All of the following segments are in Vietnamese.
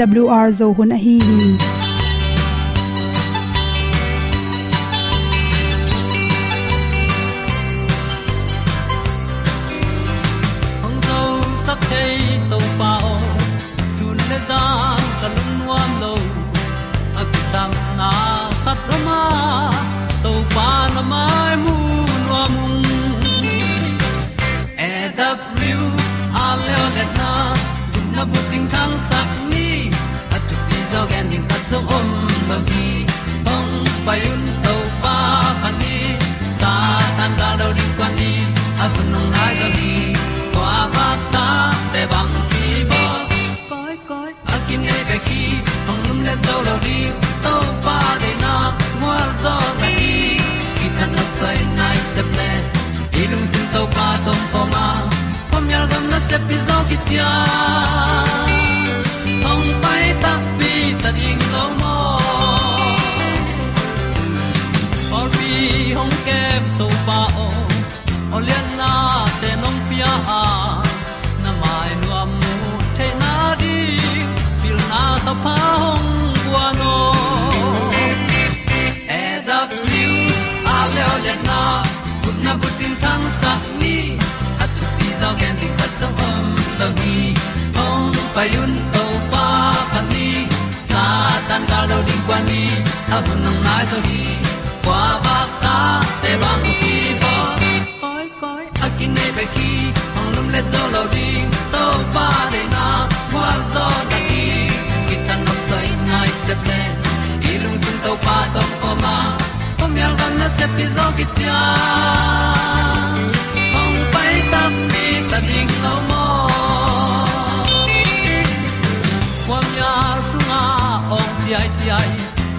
awr zo hun a hi hi. Yal pi zo ki tia payun to pa pan ni, sa tan ga lo ding kwa ni, a bu nang mai so hi kwa ba ta te bang ki bo. Koi koi, a kin nei pe ki, ong lum le zo lo ding to pa de na, kwa zo ta ki. Ki tan nok sai nai se ple, i lung sun to pa tom ko ma. Ko mi al gam na se pi zo ki tia. Ong pai ta mi ta ding lo mo. Ai ti ai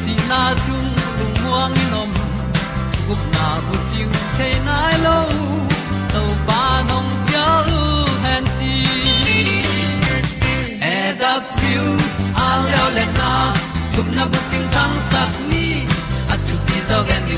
si na chung lung muang ni nom gup na bu chiu te nai lo to pa nong pia u han ti e da piu a leo le na gup na bu chiu tang sat ni. At tu ti zo gen ni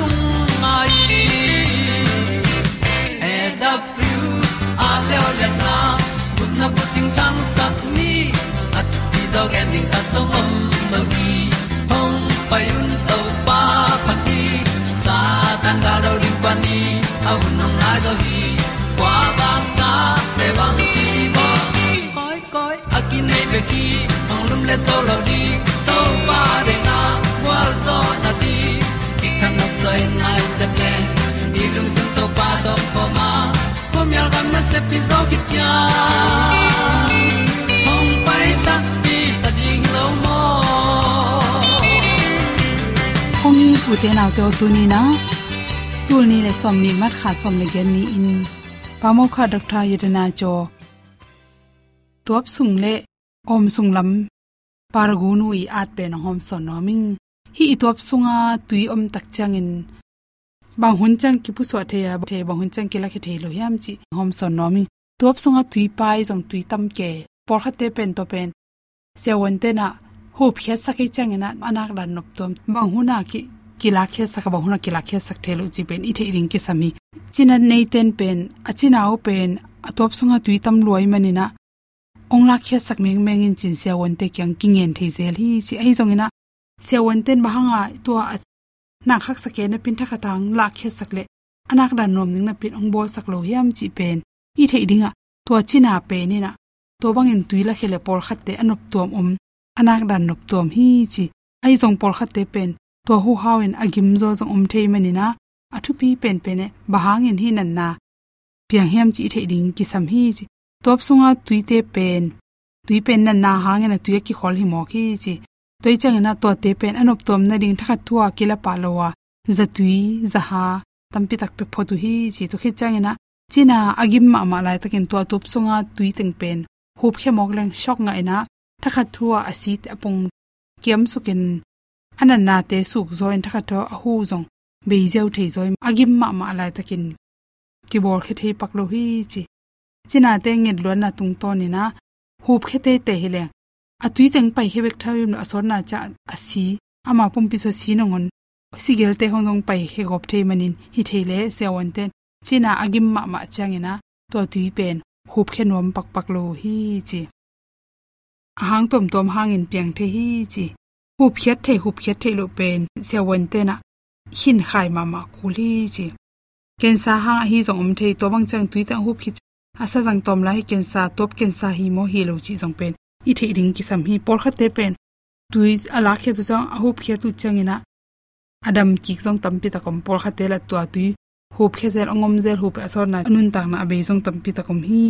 at ti ta song om mo gi hong pai un to pa pa ti sa tan ga do ri pa ni. Au nong lai do gi kwa ba ta pe bang ti cõi koi koi akin nei be ki ong lum le zo lo di to pa de na wa zo na ti. Ki kan nok sai nai se ple ni lung sun to pa do po ma. Po mi al gam na se pi zo ki อุเตนเอาเตอตัวนี้นะตัวนี้เลยสมนีมัดขาสมเลยเกนนีอินปามอคาดกทายดนาจอตัวสุงเละอมสุงลำปารกูนุยอาจเป็นหอมสอนนอมิงฮีตัวสุงอาตุยอมตักจังอินบางหุนจังกิผู้สวดเทียบเทบางหุนจังกิลักเทโลยามจิหอมสอนนอมิงตัวสุงอาตุยไปสองตุยตำแก่ปอลคัตเตเป็นตัวเป็นเซวันเตนะหูเพียสักจังอินะอนักดันนบตัวบางหุนากิ kila khe saka bang huna kila khe sak thelo chi pen, ithe ring ki sami china nei ten pen, achina o pen, atop sunga tuitam loi manina. Ongla khe sak meng meng in chin sia won te kyang king en thei zel hi chi ai zong ina. Sia won ten bahanga to na khak sake na pin thakha tang la khe sak le. Anak dan nom ning na pin ong bo sak lo hiam chi pen. I thei dinga to china pe ni na to bang bangin tuila khele por khatte anop tom om. Anak dan nop tom hi chi ai zong por khatte pen to hu hawin agim zo zong om thei manina athu pi pen pene bahangin hi nan na. Piang hiam chi thei ding ki sam hi chi. Top sunga tuite pen. Tui pen na na hang na tui ki khol hi mo ki chi. Toi chang na to te pen anop tom na ding thakha thua kila pa lowa za tui, za ha tampi tak pe photu hi chi. To khi chang na china agim ma ma lai takin to top sunga tui teng pen. Hup khe mok leng shok nga ina thakha thua asit apong. Kiam sukin anan na te suk zoin thaka tho a hu zong. Be zeu thei zoi agim ma ma lai takin. Ki bor khe thei paklo hi chi. China te ngit lo na tung to ni na. Hup khe te te hele atui teng pai he bek thawim na asor na cha asi. Ama pum pi so si no ngon. Sigel te hong dong pai he gop thei manin. Hi thei le se wan ten china agim ma ma changena to tui pen. Hup khe nom pak pak lo hi chi. Ahang tom tom hangin piang the hi chi. หุบเขียดเทหุบเขียดเทโลเป็นเซวันเตนะหินไข่มามากุลีจีเกนซาห้างฮีสองอมเทตัวบางจังตุยตังหุบคิดอาซาจังตอมไลเกนซาตบเกนซาฮีโมฮีโลจีสองเป็นอีเทดิงกิสัมฮีปอลคัตเตเป็นตุยอลาเขียตุจังหุบเขียตุจังอินะอดัมกิกสองตัมปิตะกอมปอลคัตเตละตัวตุยหุบเขียเซลองอมเซลหุบอสอนนาอนุนตังนาอเบยสองตัมปิตะกอมฮี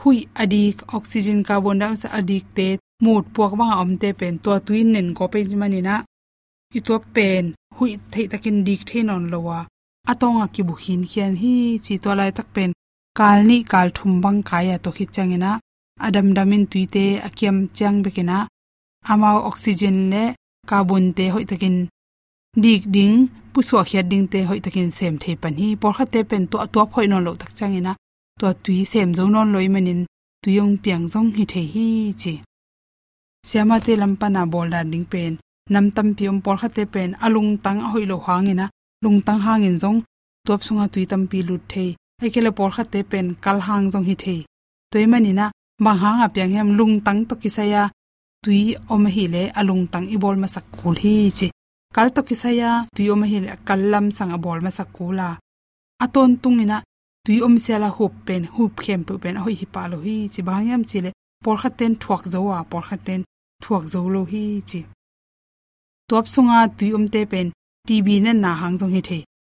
หุยอดีกออกซิเจนคาร์บอนไดออกไซด์อดีกเต hup khiat the hup khiat the lo pen se wan te na hin khai ma ma kuli chi ken sa ha hi zong om thei to bang chang tui ta hup khit asa jang tom la hi ken sa top ken sa hi mo hi lo chi zong pen i the ring ki sam hi por kha te pen tui ala khe tu chang hup khia tu changina adam ki zong tam pi ta kom por kha te la tu tui hup khe zel ongom zel hup asor na anun tak na abe zong tam pi ta kom hi hui adik oxygen carbon dioxide adik te mut puak bang om te pen to tuin nen ko pe jimani na i to pen hui thei takin dik the non lowa atonga ki bu hin khian hi. Chi to lai tak pen kal ni kal thum bang kaya to khi changena adam damin tuite akiam chang bekena ama oxygen le carbon te hoi takin dik ding pu so khia ding te hoi takin sem thei pan hi por kha te pen to to phoi non lo tak changena to tui sem zo non loi manin tuyong piang zong hi the hi chi siama te lampana bolda ding pen nam tam piom por kha te pen. Alung tang hoi lo hangina lung tang hangin zong. Top sunga tui tam pi lut the ai kele por kha te pen kal hang zong hi the toy manina bang hang a piang hem lung tang to kisaya tui om hi le alung tang i bol ma sak khul hi chi. Kal to kisaya tui om hi le kallam sang a bol ma sak kula aton tungina tui om sela hup pen, hup khem pu pen hoi hi pa lo hi chi. Bang yam chi le por kha ten thuak zo por kha thuộc dấu lô hi chi. Top sunga tui om te pen tv na na hang jong hi the.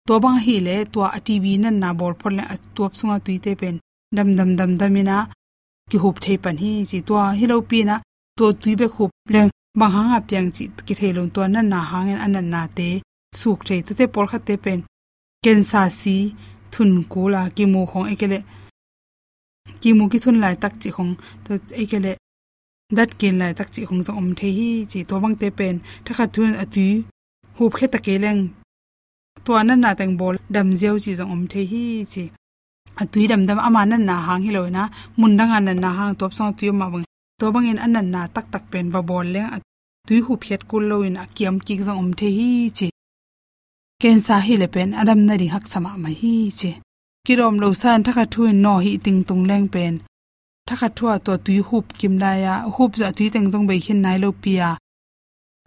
To bang hi le to a tv na na bol phol le top sunga tui te pen. Dam dam dam damina ki hup thei pan hi chi to hi lo pi na to tui be khup leng bang hang a pyang chi ki thei lon to na na hang en an na te. Suk thei te te por kha te pen. Ken sa si, thun ko la, ki mu khong ekele ki mu ki thun lai tak chi khong to ekele dat kin lai tak chi khong zo om the hi chi to bang te pen tha kha thun atu hu khe ta ke leng. To an na tang bol dam zeu chi zo om the hi chi atui dam dam ama nan na hang hi lo na. Mun dang an na hang top song tu ma bang to bang in anan na tak tak pen va bol le tui hu phiat kul loin a kiam ki zo om the hi chi ken sa hi le pen adam na ri hak sama ma hi chi kirom lo san thakha thu no hi ting tung leng pen thakha thua to tui hup kim la ya hup za tui teng jong be khin nai lo pia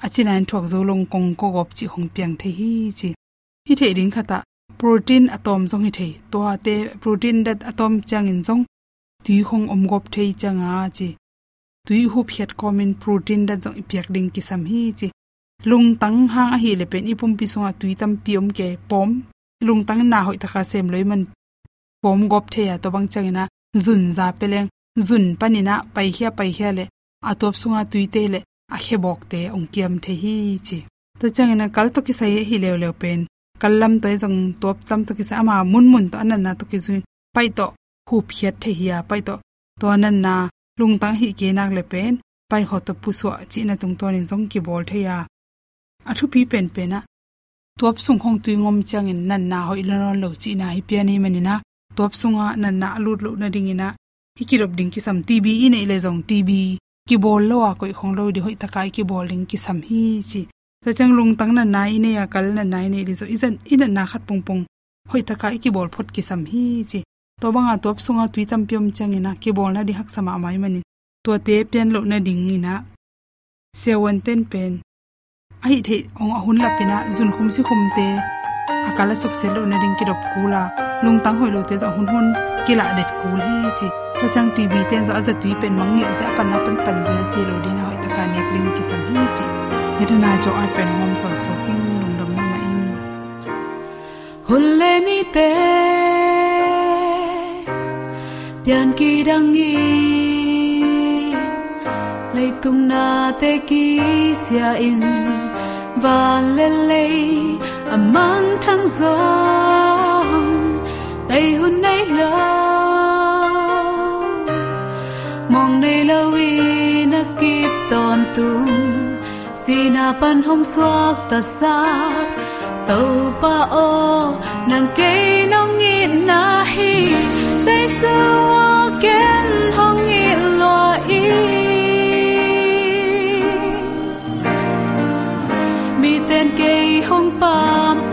achinan thok zo long kong ko gop chi hong piang the hi chi hi the ding khata protein atom jong hi the to te protein dat atom chang in jong tui khong om gop thei changa chi tui hup hiat komin protein dat jong ipyak ding ki sam hi chi lung tang hang a hi le pen ipum pi songa tui tam piom ke pom. Lung tang na hoi ta kha sem loi man pom gop the ya to bang changena zun za peleng zun panina pai hia pai hia le, atop sunga tuite le a khebok te ongkiam the hi chi. To changena kal to ki sai e hi le le pen. Kallam to jong e top tam to ki sa ama mun mun to anan na to ki zuin pai to hu phiat the hiya pai to to anan na lung tang hi ke nak le pen. Pai ho to pu so chi na tung to ni jong ki bol the ya athu pi pen pen na top sung khong tu ngom chang in nan na hoi lo lo chi na hi pe ni mani na top sunga nan na lut lu na ding ina ikirop ding ki sam tv in ile jong tv ki bol lo a koi khong lo di hoi takai ki bowling ki sam hi chi. Sa chang lung tang na nai ne ya kal na nai ne ri zo izan ina na khat pung pung hoi takai ki bol phot ki sam hi chi. To banga top sunga tui tam pyom chang ina ki bol na di hak sama mai mani. To te pen lo na ding ina. Sewan ten pen. Ai the ong ahun la pina zun khum si khum te akala suk selo na ring ki dop kula lung tang hoi te za hun hun kila det kul he chi to chang tv ten za za tui pen mang nge za pan na pan pan zel chi lo dina hoi taka nek ling ki sam hi chi yedna jo ai pen mom so so king lung dam na ma in. Hun le ni te pian ki dang ngi lấy tung na te ki sia in và lê lê à amang thang gió. Bay hun nay lâu mong nay lâu vì nó kịp tòn tung à pan hong suak ta xa tàu pa o nàng kê nong in na hi. Say xưa kén hong in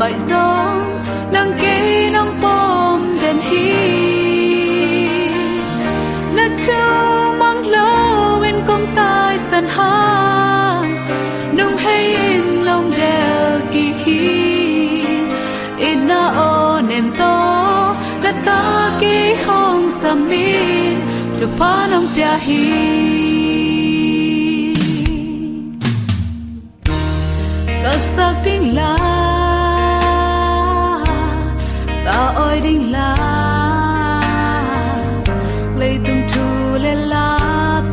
pam bai zong nang kê nong pom hi na tu mang lo bên công tai sân ha nung hay in lòng đèo kỳ khi in na ô nem to la ta kỳ hong sam mi tu pa nong pia hi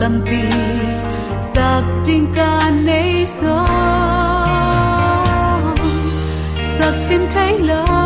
lampi sak ting ka nei so sak tim thấy lo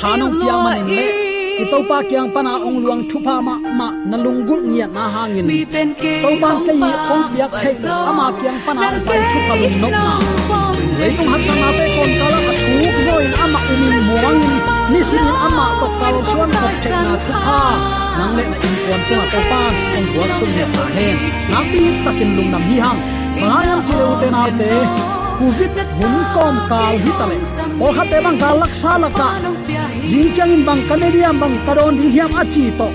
thanong piang manin le. I to pa kyang pana ong luang thu pa ma ma na lungul nia na hangin. Ten ke to ban ke i ong piak thai ama kyang pana ong pai thu pa lung nok na. leitung har sang ate kon kala ka thuk zo in ama umin muang ni simin ama to kal suan ko thek na thu pa nang le na in kon to to pa ong buat sum ne ta hen na pi takin lung nam hi hang manayam chile ute na te covid hun kom kal hi tale ol khate bang kal laksa laka jing chang in bang canadian bang karon ding hiam achi to.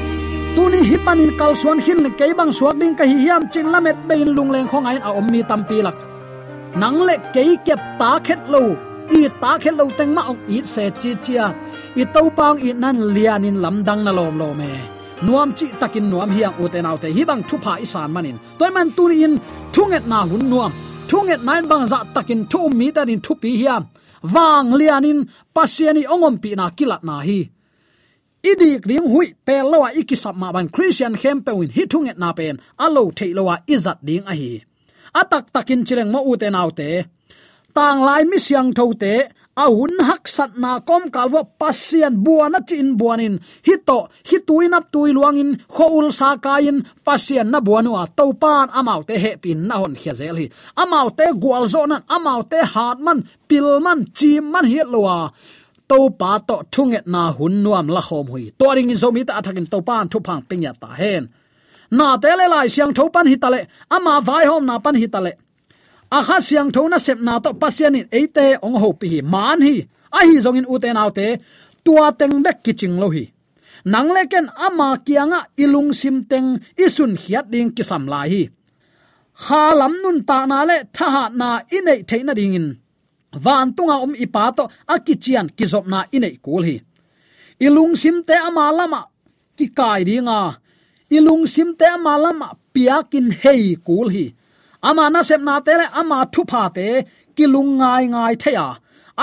Tuni hipanin kalsuan hin ke bang suak ding ka hi hiam chin lamet bein lungleng khong ain a om mi tampi lak. Nang le ke kep ta khet lo. I ta khet lo teng ma ong i se chi chia. I to pang i nan lianin lamdang na lom lo me nuam chi takin nuam hiang uten autte hi bang thupa isan manin toy man tuni in thunget na hun nuam. Thunget nine bang za takin thu mi ta din thupi hiam wang lianin pasiani ongom pi na kilat na hi. Idik ring hui pe lowa ikisap ma ban christian hempewin hi thunget na pen, alo theilowa izat ding a hi. Atak takin chileng mo uten autte tang lai mi siang thote a hun hak sat na kom kalwa pasian buana chin buanin. Hito hituin up tui luangin, khoul sa kain pasian na buanu a topan amaute he pin na hon khiazel hi. Amau gwalzonan amaute zo pilman amau hi lowa to pa to thunget na hun nuam la khom hui. To ring in zomi ta athakin to pan thu phang penya ta hen. Na te le lai siang thopan pan ama vai hom na pan hitale a kha siang thona sep na to pasian in eite ong ho pi man hi. A hi zong in uten autte tua teng bek kiching lo hi. Nang leken ama kianga ilung sim teng isun hiat ding kisam lai hi. Ha lam nun ta na le, tha ha na inei theina ding in. Van tunga om ipa to akichian kizop na inei kul hi. Ilung sim te ama lama ki kai dinga. Ilung sim te ama lama piakin hei kul hi ama na sep na te le ama thu pha te kilung ngai ngai theya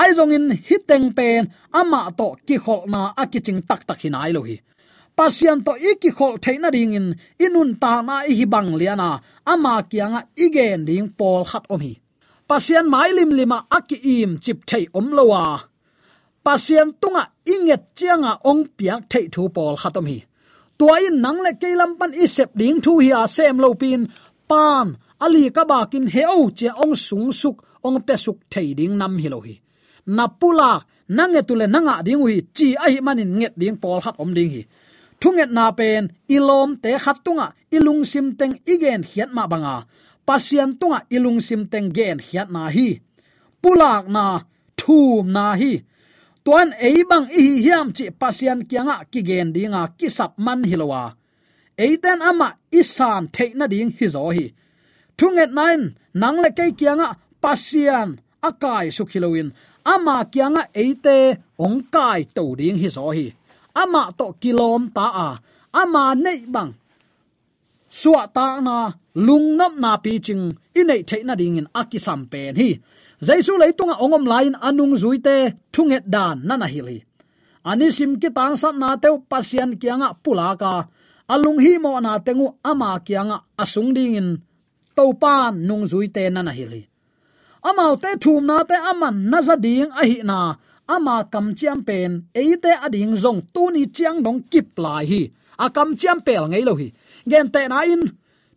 ai zong in hiteng pen ama to ki khol na akiching tak tak hinai lo hi pasian to iki khol theina ding in inun ta na i hi bang liana ama kianga igen ding pol khat om hi pasian mai lim lima aki im chip thei om lowa pasian tunga inget chianga ong piak thei thu pol khatom hi tuai in nang le kelam pan isep ding thu hi a sem lo pin pan ali ka bakin heo che ong sung suk, ong pe suk thei ding nam hi lo hi. Na pula nange tule nanga ding hui chi a hi manin nget ding pol hat om ding hi. Thunget na pen ilom te khat tunga ilung sim teng igen hiat ma banga. Pasian tunga ilung sim teng gen hiat na hi. Pulak na, thum na hi. Tuan ei bang i hiam chi pasian kianga ki gen dinga ki sap man hilowa eiten ama isan theina ding hi zo hi thunget nine nang le kai kianga, pasian, akai sukhiloin ama kianga eite ong kai to ding hi so hi ama to kilom ta a. Ama nei bang. Suwa ta na, lung nop na pi ching inei theina ding in akisam pen hi. Jaisu leitunga ongom lain anung zuite thunget dan nana hili ani sim ki tang sat na teu pasian kianga pulaka. Alung hi mo na tengu ama kianga asung ding in topan nung zuite nana hili amau te thum na te aman na za ding a hi na. Ama kam chiam pen eite ading zong tu ni chiang dong kip lai hi. A kam chiam pel ngei lo hi. Gen te na in,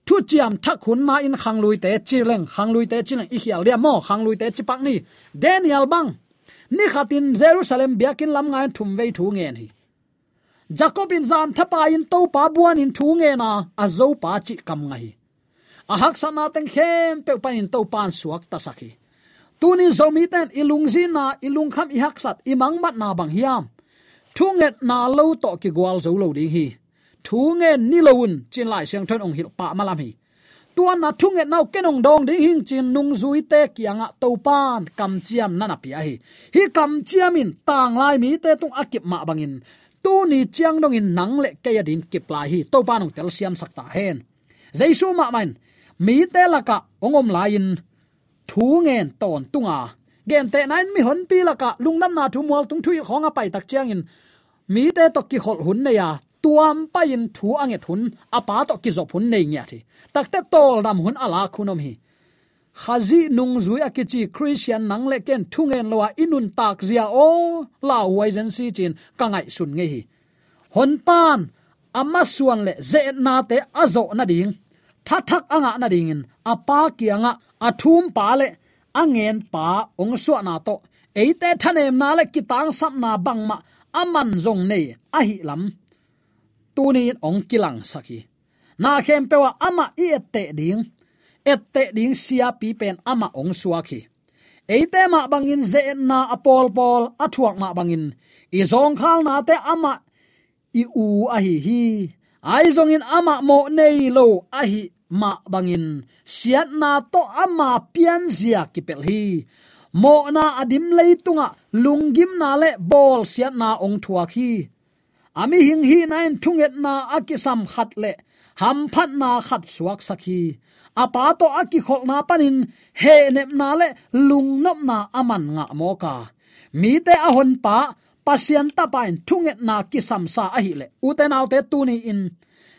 thu chiam thak hun ma in khang lui te chi leng khang lui te chi leng, i hial lia mo khang lui te chi pak ni. Daniel bang, ni khatin jerusalem biakin lam ngai thum vei thu nge ni. Jacob in zan thapa in to pa buan in thu nge na azo pa chi kam ngai a hak sana teng khem pe pa in to pan suak ta sakhi tunin zomi ten ilung zina na ilung kham i hak sat imang mat na bang hiam. Thunget na lo to ki gwal zo lo ding hi. Thu nge ni loun chin lai siang thon ong hil pa malam hi. Tuan na thu nge nau kenong dong ding hing chin nung zui te kianga to pan kam chiam nana pi hi. Hi kam chiam in tang lai mi te tung akip ma bangin tu ni chiang dong in nang le ke din kip lai hi. To panong tel siam sakta hen. Jaisu ma man mi te laka ongom lain thu ngen ton tunga. Gen te nain mi hon pi laka lungnam na thu mual tung thui khonga pai tak chiang in. Mi te to ki khol hun ne ya tuam pain thu anget hun. Apa to ki zop hun nei nya thi. Takte tol nam hun ala khunom hi. Khazi nung zui akichi christian nang le ken thungen lowa inun tak zia o la waizen si chin kangai sun nge hi. Hon pan, ama suan le ze na te azo na ding tha thak anga na ding in apa ki anga. Athum pa le. Angen pa ong su na to. Eite thanem na le kitang sap na bangma aman zong nei. A hi lam. Tuni ong kilang saki. Na khem pewa ama i ette ding. Ette ding sia pi pen ama ong suaki eite ma bangin ze na apol pol. Athuak ma bangin. I zong khal na te ama i u a hi. Hi ai zong in ama mo nei lo a hi ma bangin, siat na to ama pian zia kipel hi. Mo na adim leitunga lungim na le bol siat na ong thua khi. Ami hing hi nain thunget na akisam khat le, ham phat na khat suak sakhi. Apa to aki khol na panin, he nep na le lung nop na aman nga moka mi te ahon pa, pasien ta pain thunget na kisam sa a hi le. Uten autte tu ni in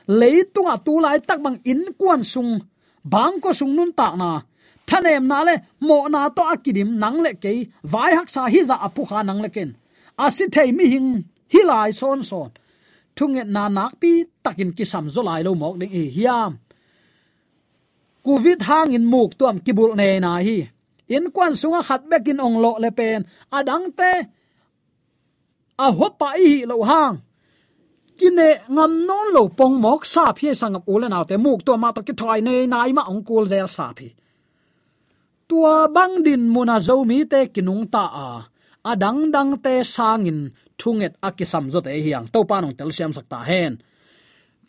leitunga à tu lai tak bang in quan sung. Bang ko sung nun ta na thanem na le mo na to akidim nang le ke vai hak sa hi za dạ apu à kha nang le ken asi à thei mi hing hi lai son son. Thunge na nak pi takin ki sam zo lai lo mok ding e hiam covid hang in muk tuam kibul ne na hi in kwan sunga khat bekin ong lo le pen adang te a hopa hi lo hang kine ngam non lo pong mok sa phi sangam ule naw te muk to ma to ki thoi nei nai ma ong kul zel sa phi. Tua bang din muna zo mi te kinung ta a. Adang dang te sangin thunget akisam zo te hiang. To panong tel siam sakta hen.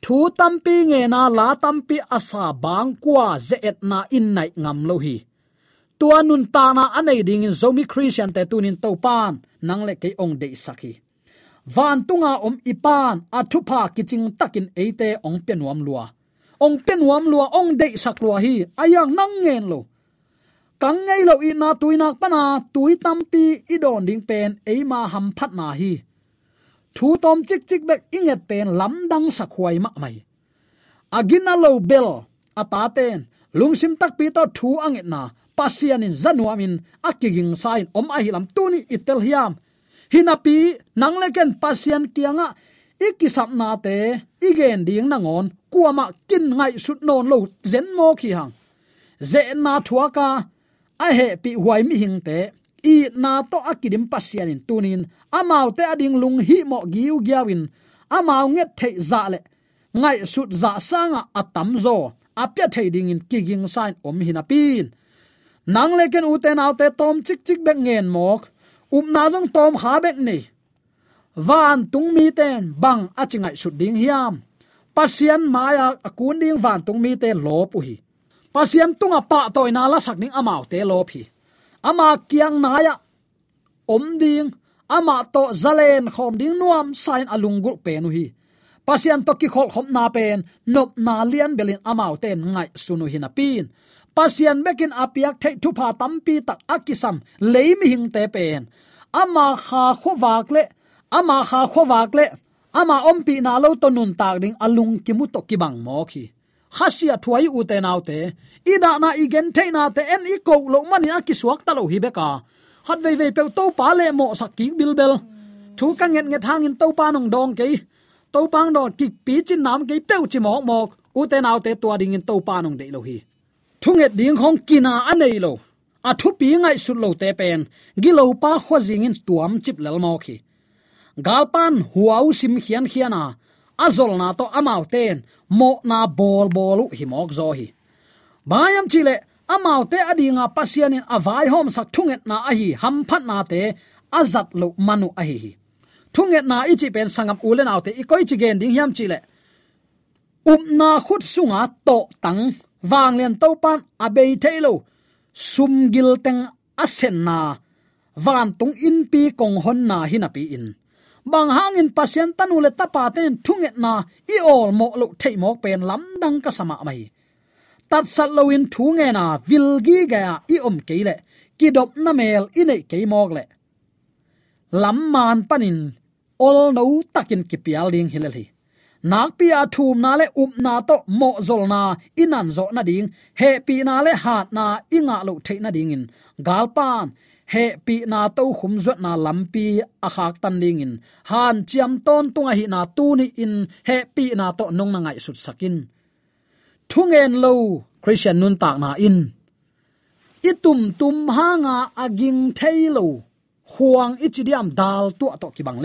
Thu tampi nge na la tampi asa bang kwa ze et na in nai ngam lo hi. Tua nun ta na anei ding in zomi christian te tunin to pan. Nang le ke ong de sakhi van tunga om ipan athupa kiching takin eite ong penuam lua. Ong penuam lua ong de sak lua hi, ayang nang ngen lo. Kang ngei lo i na tuinak pana, tui tampi i don ding pen eima ham phat na hi. Thu tom chik chik bek inget pen, lam dang sakhuai ma mai. Agina lo bel ata ten lungsim tak pi to thu anget na pasian in zanuamin akiging sain om ahilam tuni itel hiam hinapi, nangleken pasian kianga ikisap na te igen ding nangon kuama kin ngai sut non lo zen mo ki hang. Ze na thua ka a he pi huai mi hing te, i na to akidim pasian in tunin amau te ading lung hi mo giu giawin amau nget thei za le. Ngai sut za sanga atam zo, apya thei ding in kiging sign om hinapin nang leken uten autte tom chik chik bek ngen mok up na jong tom ha bek ni van tung mi ten bang achingai sut ding hiam. Pasian maya akun ding van tung mi ten lo pu hi. Pasian tunga pa toy na la sak ning amao te lo phi ama kiang na ya om ding ama to zalen khom ding nuam sign alungul pe nu hi. Pasian to ki khol khom na pen nop na lian belin amao ten ngai sunu hina pin pasian bekin apiak thei thu pha tampi tak akisam leimi hing te pen. Ama kha khowak le, ama kha khowak le, ama ompi na lo to nun tak ding alung kimu to kibang mo khi. Khasia thuai u te nau te ida na igen te na te en i ko lo mani akisuak kiswak ta lo hi beka khat ve ve pe to pa le mo sakki bilbel thu ka nget nget hang in to pa nong dong ke to pang dong ki pi chin nam ke pe chi mo mo u te nau te tua ding in to pa nong de lo hi thunget ding hong kina anei lo. A thu pi ngai su lo te pen. Gi lo pa kho jing in tuam chip lel mo khi. Galpan huau sim khian khiana azol na to amau ten. Mo na bol bolu hi mok zo hi. Bayam chile amau te adinga pasianin avai hom sak thunget na a hi, ham phat na te azat lo manu a hi thunget na ichi pen sangam ulen autte ikoi chi gen ding hiam chile um na khut sunga to tang wang len to pan à abei thailo sum gil teng asen na. Van tung in pi kong hon na hina pi in. Bang hangin pasien tanu le tapa ten thunget na. I ol mo lo thei mok pen lam dang ka sama mai. Tat sat lo in thu nge na, vil gi ga i om ke le. Ki dop na mel, i nei ke mok le. Lam man panin, ol no takin ki pial ding hilali hi nak pi a thum na le up na to mo zol na, inan zo na ding. He pi na le hat na, inga lo the na ding in. Galpan he pi na to khum zot na lampi a khak tan ding in. Han chiam ton tunga hi na tu ni in, he pi na to nong na ngai sut sakin. Thungen lo, christian nun tak na in. Itum tum hanga aging thailo huang ichidiam dal tu to ki bang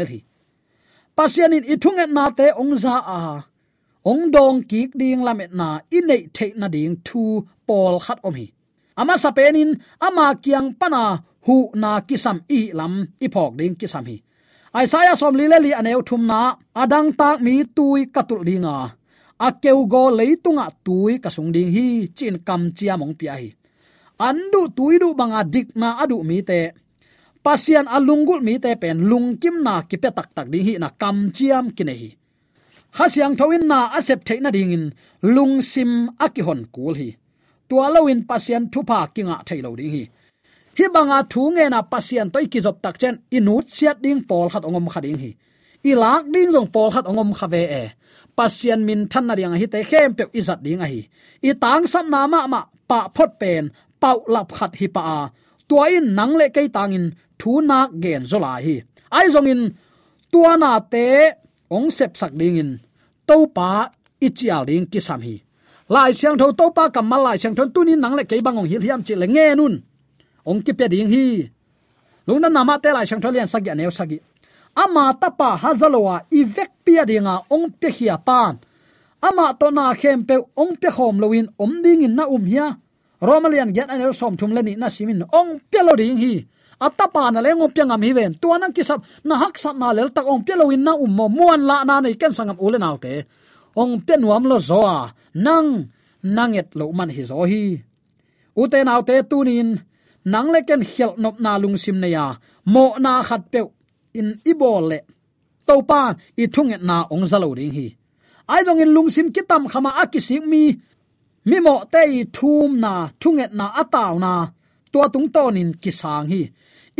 pasian in ithung et na te ongza a. Ong dong kik ding lamet na, inei the na ding thu pol khat om hi. Ama sapenin ama kiang pana hu na kisam i lam, i phok ding kisam hi. Aisaya som li le li aneu thum na, adang tak mi tui katul dinga. A keu go leitunga tui kasung ding hi, chin kam chia mong pia hi. Andu tui du banga dik na adu mi te pasian alungul mi te pen lungkim na ki pe tak tak ding hi na kam chiam ki nei hasiang thoin na asep theina ding in, lung sim akihon kul hi. Tua lawin pasian thupa kinga thailo ding hi. Hi banga thu nge na pasian toy ki jop tak chen, inut siat ding pol khat ongom khading hi. Ilak ding jong pol khat ongom khave e. Pasian min than na riang hi te khem pe izat ding a hi. I tang sam na ma ma, pa phot pen, pau lap khat hi pa a tua in nang le kai tangin thu na gen zola hi. Ai zong in, tua na te ong sep sak ding in to pa ichial ding ki sam hi. Lai siang tho to pa kam lai siang thon tunin nang le kai bang ong hi hiam chi le nge nun. Ong ki pe ding hi. Lung na nama te lai siang tho lian sagi aneu sagi ama tapa hazalowa ivek pia dinga ong pe hi pan. Ama to na khem pe ong pe khom loin om ding in na um hiya romalian get anel som thum leni na simin ong pelo ding hi. Atapa na lengom piangam hi ven. Tuanang kisap na hak sat na lel tak ong pelo in na um mo. Muan la na nei ken sangam ulen alte ong pe nuam lo zoa nang nanget lo man hi zo hi. Ute naw te tunin nang le ken khel nop na lung sim ne ya mo na khat pe in ibol le. To pa i thunget na ong zalo ding hi. Ai jong in lung sim kitam khama akisik mi mi mo te i thum na, thunget na ataw na, tua tung tonin kisang hi.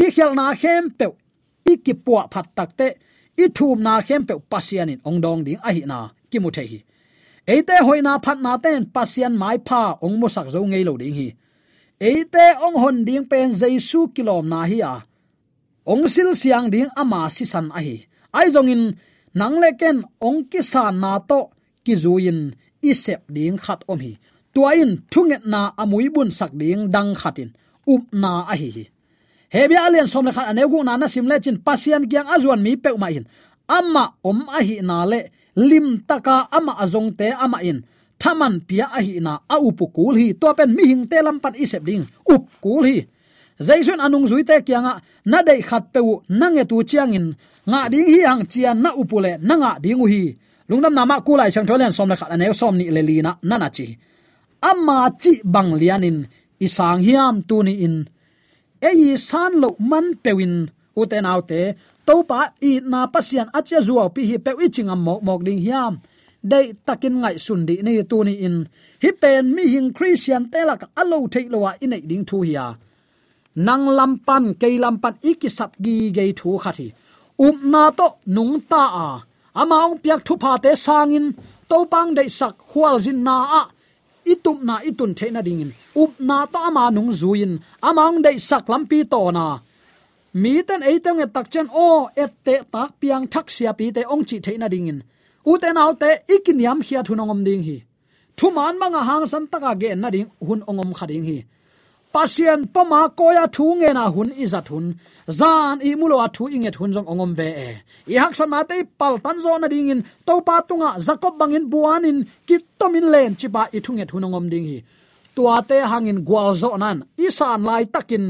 I khel na khem pe i ki puwa phat tak te, i thum na khem pe pasianin ong dong ding a hi na, ki mu the hi. Eite hoina phat na ten pasian mai pha ong mo sak zo ngei lo ding hi. Eite ong hon ding pen jaisu kilom na hi a. Ong sil siang ding ama si san a hi. Ai zong in, nang le ken ong ki san na to, ki zuin isep ding khat om hi tuain thunget na amui bun sak ding dang khatin. Up na a hi hi. Hebia alian som le khat aneu na na sim le chin pasian kyang azuan mi pe ma in amma om a hi na le, lim taka ama azong te ama in. Thaman pia a hi na a upu kul hi. To pen mi hing te lam pat isep ding, up kul hi. Zaisun anung zui te kyanga na dei khat pe u nange tu chiang in. Nga ding hi hang chian na upule nanga nga ding hi. Lungnam nama kulai chang tholen som le khat ane som ni le li na na chi amma chi bang lianin, isang hiam tu ni in. Ei san lo man pewin, uten autte to pa i na pasian achia zuaw pi hi pe i chingam mok mok ding hiam. Dei takin ngai sundi ni tu ni in. Hi pen mi hing christian telak alo thei lowa in ding thu hiya nang lampan ke lampan ikisap gi ge thu khathi um na to nung ta a. Ama ong piak thu pha te sangin to pang dei sak khwal jin na a itum na itun theina dingin. Up na to ama nung zuin. Amang dei sak lampi to na. Mi ten eitong e tak chen o ette tak piang thak sia pi te ong chi theina dingin. U te nau te ikiniam hia thunongom ding hi. Thu man manga hang san taka ge na ding hun ongom khading hi pasien pama koya thu nge na hun izat hun. Zan i mulo a thu inget hun jong ongom ve e. I hak san mate pal tan zo na ding in. To pa tunga jacob bangin buanin kit tomin len chipa i thunget hun ongom ding hi. Tua te hangin gwal zo nan. Isan lai takin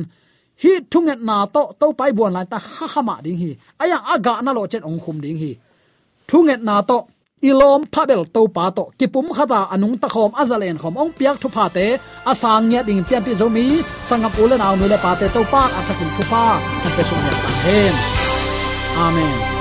hi thunget na to to pai buan lai ta kha ma ding hi. Aya aga na lo chen ong khum ding hi. Thunget na to ilom phabel to pa to kipum khata anung ta khom azalen khom ong piak thu pha te asang nya ding pian pi zomi sangam ulen aw nu le pa te to pa athakin thu pa pe sum ya ta hen amen